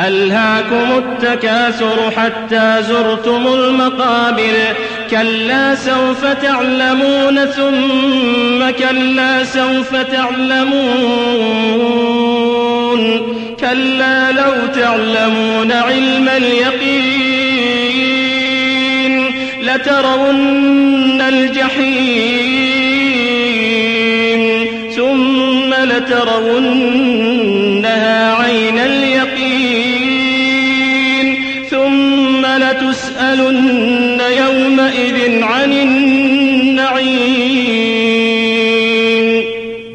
ألهاكم التكاثر حتى زرتم المقابر. كلا سوف تعلمون ثم كلا سوف تعلمون. كلا لو تعلمون علم اليقين لترون الجحيم. ثم لترونها اليقين ثم